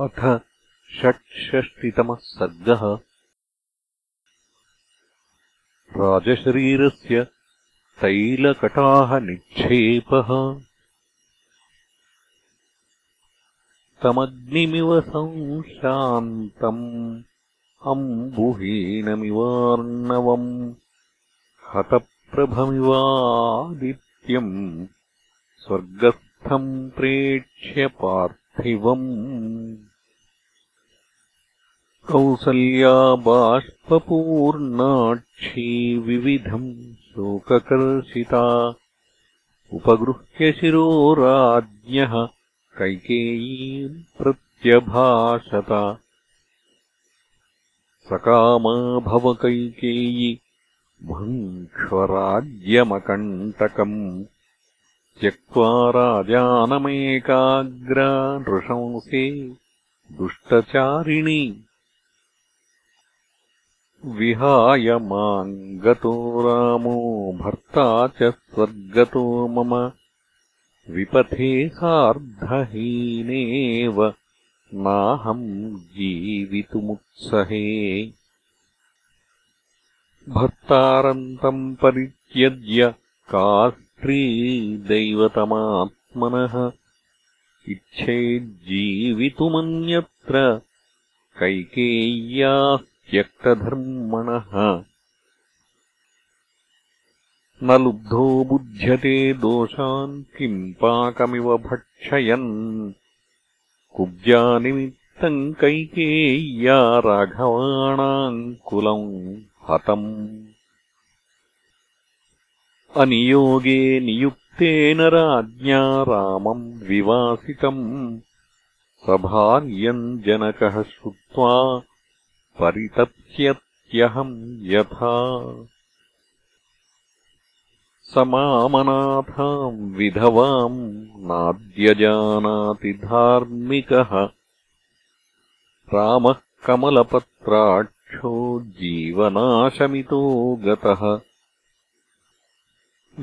अथ षट्षष्टितमः सर्गः। राजशरीरस्य तैलकटाहनिक्षेपः तमग्निमिव संशान्तम् अम्बुहीनमिवार्णवम् हतप्रभमिवादित्यम् स्वर्गस्थम् प्रेक्ष्य पार्थ कौसल्या बाष्पूर्णाक्षी विविधम् शोककर्षिता। उपगृह्य शिरो राज्ञः कैकेयीम् प्रत्यभाषत सकामा भव कैकेयी भुङ्क्ष्वराज्यमकण्टकम् त्यक्त्वा राजानमेकाग्रा नृशंसे दुष्टचारिणि विहाय माम् गतो रामो भर्ता च स्वर्गतो मम। विपथे सार्धहीनेव नाहम् जीवितुमुत्सहे। भर्तारन्तम् परित्यज्य का दैवतमात्मनः इच्छेज्जीवितुमन्यत्र कैकेय्यास्त्यक्तधर्मणः न लुब्धो बुध्यते दोषान् किम् पाकमिव भक्षयन्। कुब्जानिमित्तम् कैकेय्या राघवाणाम् कुलम् हतम्। अनियोगे नियुक्तेन राज्ञा रामम् विवासितम्। सभार्यम् जनकः श्रुत्वा परितप्स्यत्यहम् यथा। स मामनाथाम् विधवाम् नाद्यजानाति धार्मिकः। रामः कमलपत्राक्षो जीवनाशमितो गतः।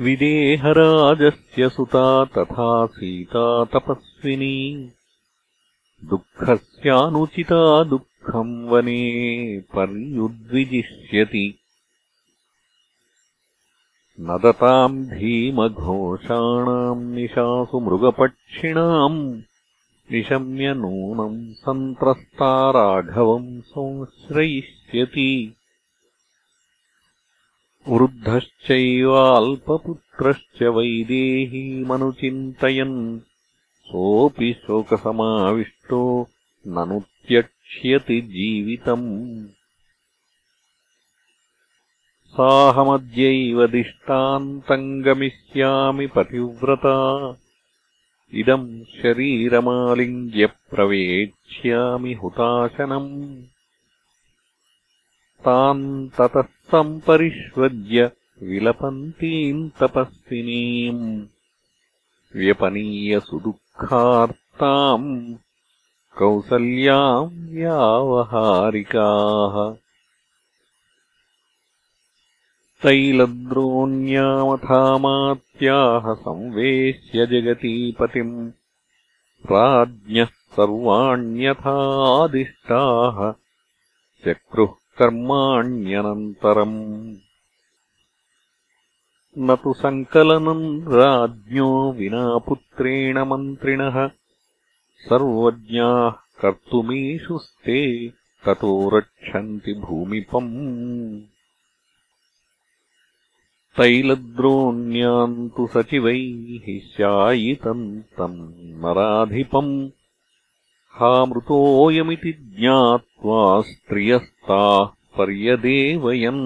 विदेहराजस्य सुता तथा सीता तपस्विनी। दुःखस्यानुचिता दुःखम् वने पर्युद्विजिष्यति। न दताम् भीमघोषाणाम् निशासु मृगपक्षिणाम् निशम्य नूनम् सन्त्रस्ता राघवम् संश्रयिष्यति। वृद्धश्चैवाल्पपुत्रश्च वैदेहीमनुचिन्तयन् सोऽपि शोकसमाविष्टो ननु त्यक्ष्यति जीवितम्। साहमद्यैव दिष्टान्तम् गमिष्यामि पतिव्रता। इदम् शरीरमालिङ्ग्यप्रवेक्ष्यामि हुताशनम्। तान् ततः सम्परिष्वज्य विलपन्तीम् तपस्विनीम्। व्यपनीय सुदुःखार्ताम् कौसल्याम् व्यावहारिकाः तैलद्रोण्यामथामात्याः संवेश्य जगतीपतिम् राज्ञः सर्वाण्यथादिष्टाः चक्रुः कर्माण्यनन्तरम्। न तु सङ्कलनम् राज्ञो विना पुत्रेण मन्त्रिणः सर्वज्ञाः कर्तुमीषुस्ते ततो रक्षन्ति भूमिपम्। तैलद्रोण्याम् तु सचिवैः शायितम् तम् नराधिपम् हामृतोऽयमिति ज्ञात्वा स्त्रियस्ताः पर्यदेवयन्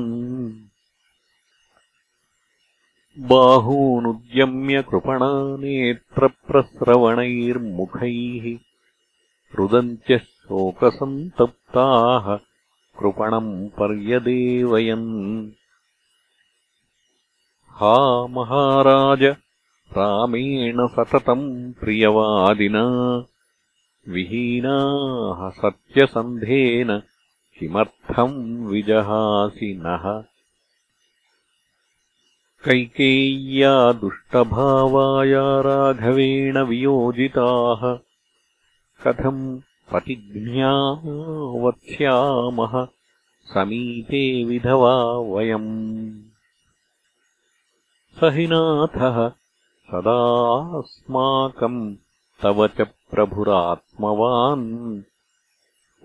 बाहूनुद्यम्य कृपणानेत्रप्रस्रवणैर्मुखैः रुदन्त्यः शोकसन्तप्ताः कृपणम् पर्यदेवयन्। हा महाराज रामेण सततम् प्रियवादिना विहीनाः सत्यसन्धेन किमर्थम् विजहासि नः कैकेय्या दुष्टभावाया राघवेण वियोजिताः। कथम् पतिघ्न्या वत्स्यामः समीपे विधवा वयम्। स हि नाथः सदास्माकम् तव च प्रभुरात्मवान्।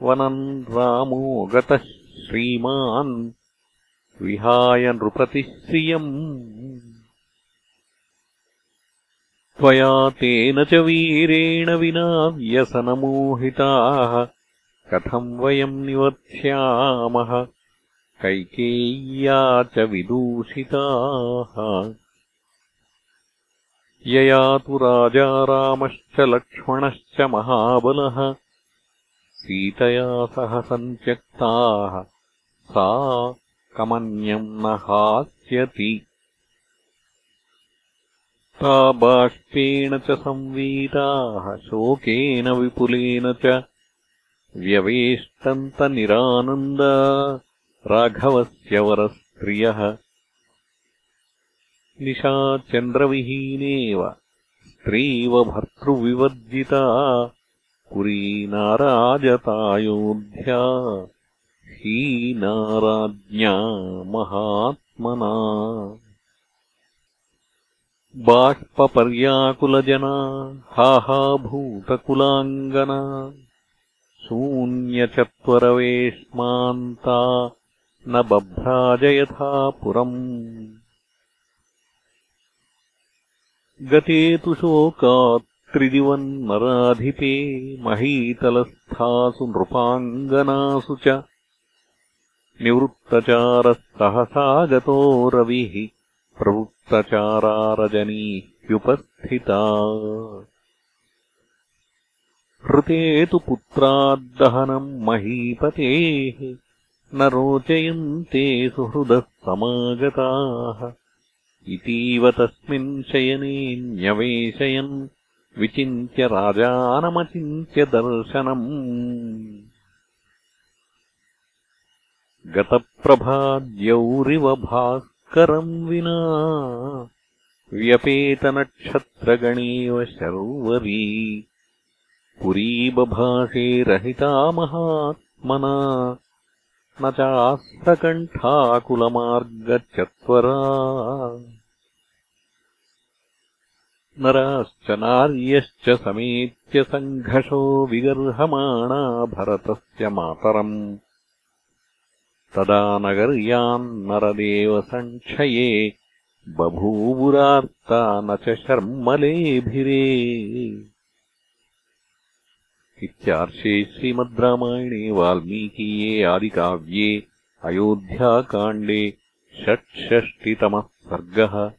वनम् रामो गतः श्रीमान् विहाय नृपतिः श्रियम् त्वया तेन च वीरेण विना व्यसनमोहिताः। कथम् वयम् निवत्स्यामः कैकेय्या च विदूषिताः। यया तु राजा रामश्च लक्ष्मणश्च महाबलः। सीतया सह सन्त्यक्ताः सा कमन्यम् न हास्यति ता बाष्पेण च संवीताः शोकेन विपुलेन च व्यवेष्टन्तनिरानन्दा राघवस्य वरस्त्रियः। निशाचन्द्रविहीनेव स्त्रीव भर्तृविवर्जिता पुरी नाराजतायोध्या हीनाराज्ञा महात्मना। बाष्पर्याकुलजना हाहाभूतकुलाङ्गना शून्यचत्वरवेश्मान्ता न बभ्राजयथा पुरम् गते तु शोकात्त्रिदिवन्नराधिपे महीतलस्थासु नृपाङ्गनासु च निवृत्तचारः सहसा गतो रविः प्रवृत्तचारारजनीह्युपस्थिता हृते तु पुत्राद्दहनम् महीपतेः न रोचयन्ते सुहृदः समागताः। इतीव तस्मिन् शयने न्यवेशयन् विचिन्त्य राजानमचिन्त्य दर्शनम् गतप्रभाद्यौरिव भास् करम् विना व्यपेतनक्षत्रगणेव शर्वरी पुरी बभाषे रहिता महात्मना न चास्त्रकण्ठाकुलमार्गचत्वरा। नराश्च नार्यश्च समेत्य सङ्घषो विगर्हमाणा भरतस्य मातरम् तदा नगर्यान्नरदेवसङ्क्षये बभूवुरार्ता न च शर्मलेभिरे। इत्यार्षे श्रीमद् रामायणे वाल्मीकीये आदिकाव्ये अयोध्याकाण्डे षट्षष्टितमः सर्गः